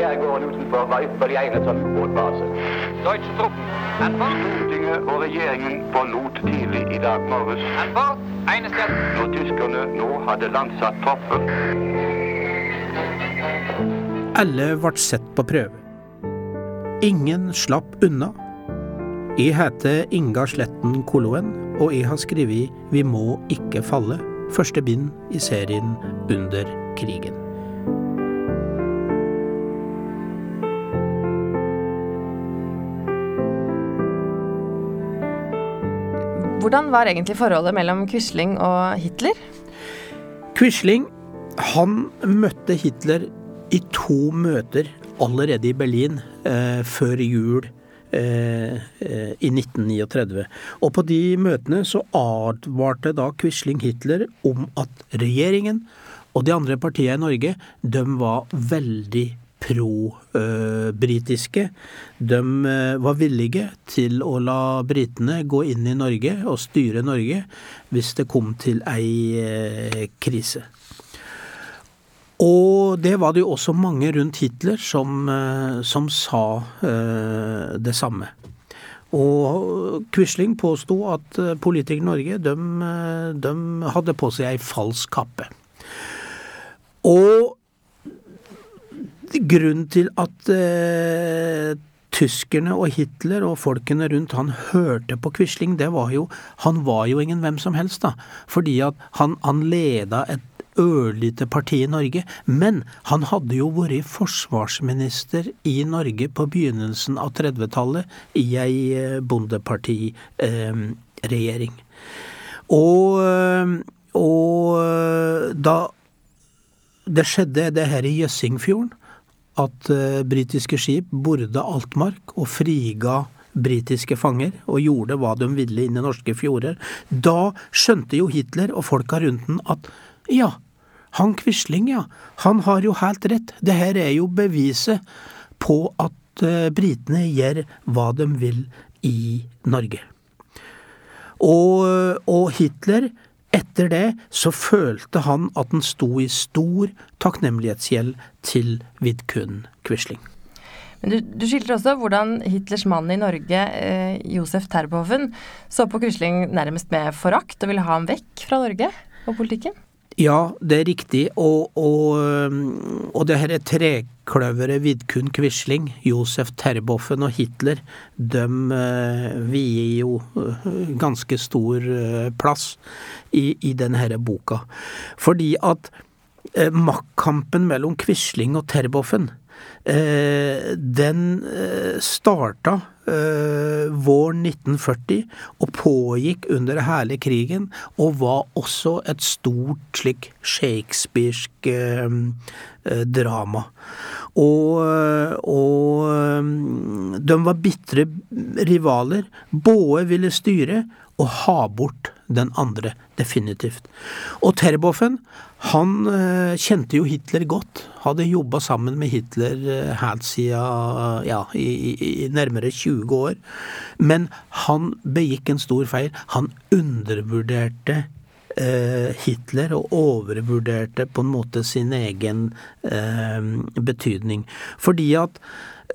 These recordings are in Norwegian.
skjærgården utenfor var ypperlig egnet som ubåtbase. Deutsche Truppen. Stortinget og regjeringen forlot tidlig i dag morges når tyskerne nå hadde landsatt troppen. Alle ble sett på prøve. Ingen slapp unna. Jeg heter Inga Sletten Koloen, og jeg har skrevet Vi må ikke falle, første bind i serien Under krigen. Hvordan var egentlig forholdet mellom Quisling og Hitler? Quisling han møtte Hitler i to møter allerede i Berlin eh, før jul eh, eh, i 1939. Og på de møtene så advarte da Quisling Hitler om at regjeringen og de andre partiene i Norge, de var veldig pro-britiske. De eh, var villige til å la britene gå inn i Norge og styre Norge hvis det kom til ei eh, krise. Og det var det jo også mange rundt Hitler som, eh, som sa det samme. Og Quisling påsto at politikere i Norge de, de hadde på seg ei falsk kappe. Og grunnen til at eh, tyskerne og Hitler og folkene rundt han hørte på Quisling, det var jo Han var jo ingen hvem som helst, da. Fordi at han, han leda et ørlite parti i Norge. Men han hadde jo vært forsvarsminister i Norge på begynnelsen av 30-tallet i ei eh, bondepartiregjering. Og, eh, og eh, da det skjedde det her i Jøssingfjorden, at uh, britiske skip borda Altmark og friga britiske fanger, og gjorde hva de ville inn i norske fjorder. Da skjønte jo Hitler og folka rundt den at ja, han Quisling, ja, han har jo helt rett. Det her er jo beviset på at uh, britene gjør hva de vil i Norge. Og, og Hitler etter det så følte han at han sto i stor takknemlighetsgjeld til Vidkun Quisling. Men du, du skildrer også hvordan Hitlers mann i Norge, eh, Josef Terboven, så på Quisling nærmest med forakt og ville ha ham vekk fra Norge og politikken? Ja, det er riktig. Og, og, og det her trekløveret Vidkun Quisling, Josef Terboven og Hitler, de uh, vier jo uh, ganske stor uh, plass i, i denne boka. Fordi at maktkampen mellom Quisling og Terboven, den starta våren 1940 og pågikk under hele krigen, og var også et stort slik shakespearsk eh, drama. Og, og de var bitre rivaler. Både ville styre og ha bort den andre, definitivt. Og Terboven, han uh, kjente jo Hitler godt. Hadde jobba sammen med Hitler uh, helt siden ja, i, i, nærmere 20 år. Men han begikk en stor feil. Han undervurderte uh, Hitler og overvurderte på en måte sin egen betydning. Fordi at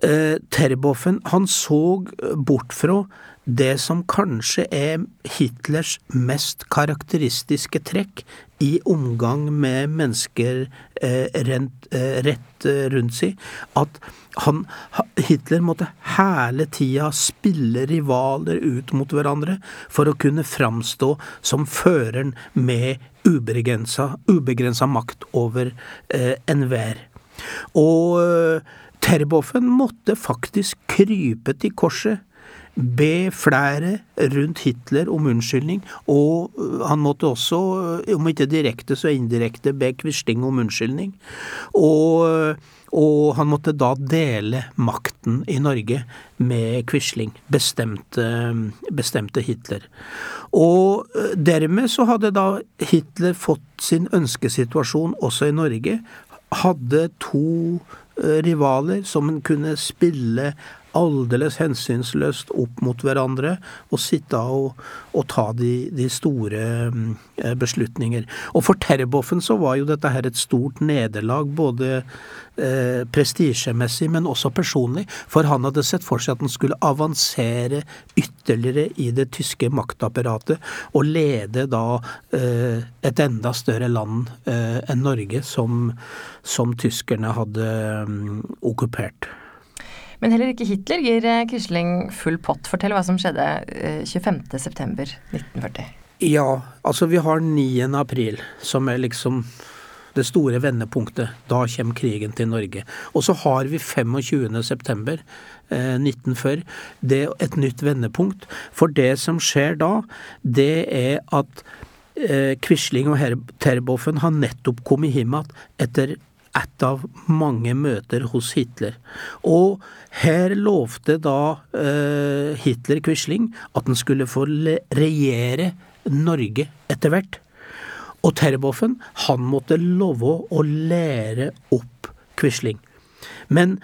Terboven, han så bort fra det som kanskje er Hitlers mest karakteristiske trekk i omgang med mennesker eh, rent, eh, rett eh, rundt seg, at han, Hitler måtte hele tida spille rivaler ut mot hverandre for å kunne framstå som føreren med ubegrensa, ubegrensa makt over eh, enhver. Og eh, Terboven måtte faktisk krype til korset be flere rundt Hitler om unnskyldning, og øh, han måtte også, øh, om ikke direkte, så indirekte, be Quisling om unnskyldning. Og, øh, og, han måtte da dele makten i Norge med Quisling, bestemte, bestemte Hitler. Og dermed så hadde da Hitler fått sin ønskesituasjon også i Norge. Hadde to rivaler som hun kunne spille aldeles hensynsløst opp mot hverandre og sitte og, og ta de, de store mm, eh, beslutninger. Og for Terboven så var jo dette her et stort nederlag, både eh, prestisjemessig, men også personlig. For han hadde sett for seg at han skulle avansere ytterligere i det tyske maktapparatet, og lede da eh, et enda større land eh, enn Norge, som, som tyskerne hadde um, okkupert. Men heller ikke Hitler gir eh, Quisling full pott. Fortell hva som skjedde 25.9.1940. Ja, altså vi har 9. april, som er liksom det store vendepunktet. Da kommer krigen til Norge. Og så har vi 25. september eh, 1940. Det er et nytt vendepunkt. For det som skjer da, det er at eh, Quisling og Terboven har nettopp kommet hjem igjen etter et av mange møter hos Hitler. Og her lovte da eh, Hitler Quisling at han skulle få regjere Norge etter hvert. Og Terboven, han måtte love å lære opp Quisling. Men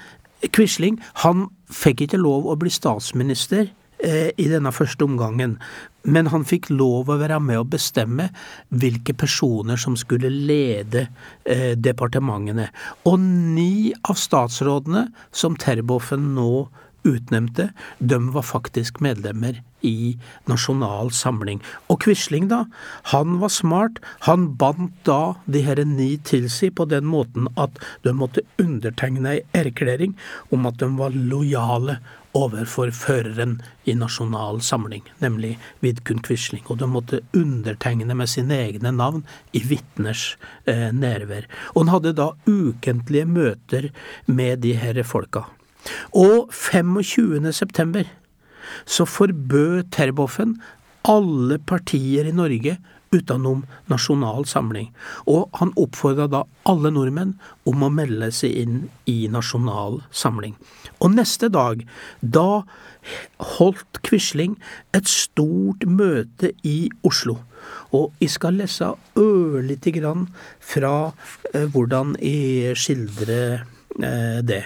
Quisling, han fikk ikke lov å bli statsminister i denne første omgangen, men han fikk lov å være med å bestemme hvilke personer som skulle lede eh, departementene. Og ni av statsrådene som Terboven nå utnevnte, de var faktisk medlemmer i Nasjonal Samling. Og Quisling, da, han var smart. Han bandt da de her ni til seg på den måten at de måtte undertegne ei erklæring om at de var lojale overfor føreren i Nasjonal Samling, nemlig Vidkun Quisling. Og de måtte undertegne med sine egne navn i vitners eh, nærvær. Og han hadde da ukentlige møter med de her folka. Og 25. september så forbød Terboven alle partier i Norge utenom Nasjonal Samling. Og han oppfordra da alle nordmenn om å melde seg inn i Nasjonal Samling. Og neste dag, da holdt Quisling et stort møte i Oslo. Og jeg skal lese ørlite grann fra eh, hvordan jeg skildrer eh, det.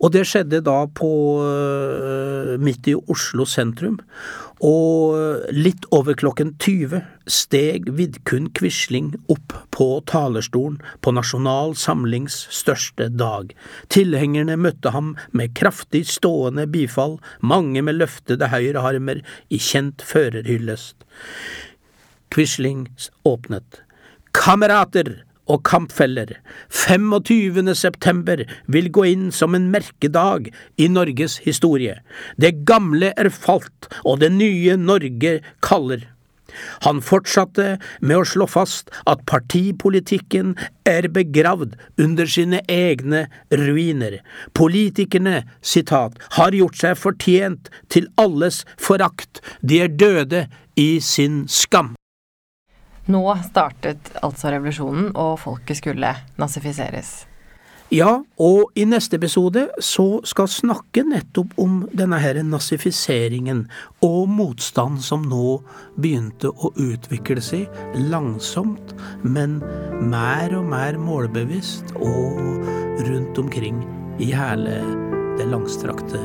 Og det skjedde da på eh, midt i Oslo sentrum. Og litt over klokken 20 steg Vidkun Quisling opp på talerstolen på Nasjonal Samlings største dag. Tilhengerne møtte ham med kraftig stående bifall, mange med løftede høyrearmer i kjent førerhyllest. Quisling åpnet. Kamerater! Og kampfeller. 25. september vil gå inn som en merkedag i Norges historie. Det gamle er falt, og det nye Norge kaller. Han fortsatte med å slå fast at partipolitikken er begravd under sine egne ruiner. Politikerne, sitat, har gjort seg fortjent til alles forakt, de er døde i sin skam. Nå startet altså revolusjonen, og folket skulle nazifiseres. Ja, og i neste episode så skal snakke nettopp om denne her nazifiseringen og motstand som nå begynte å utvikle seg langsomt, men mer og mer målbevisst og rundt omkring i hele det langstrakte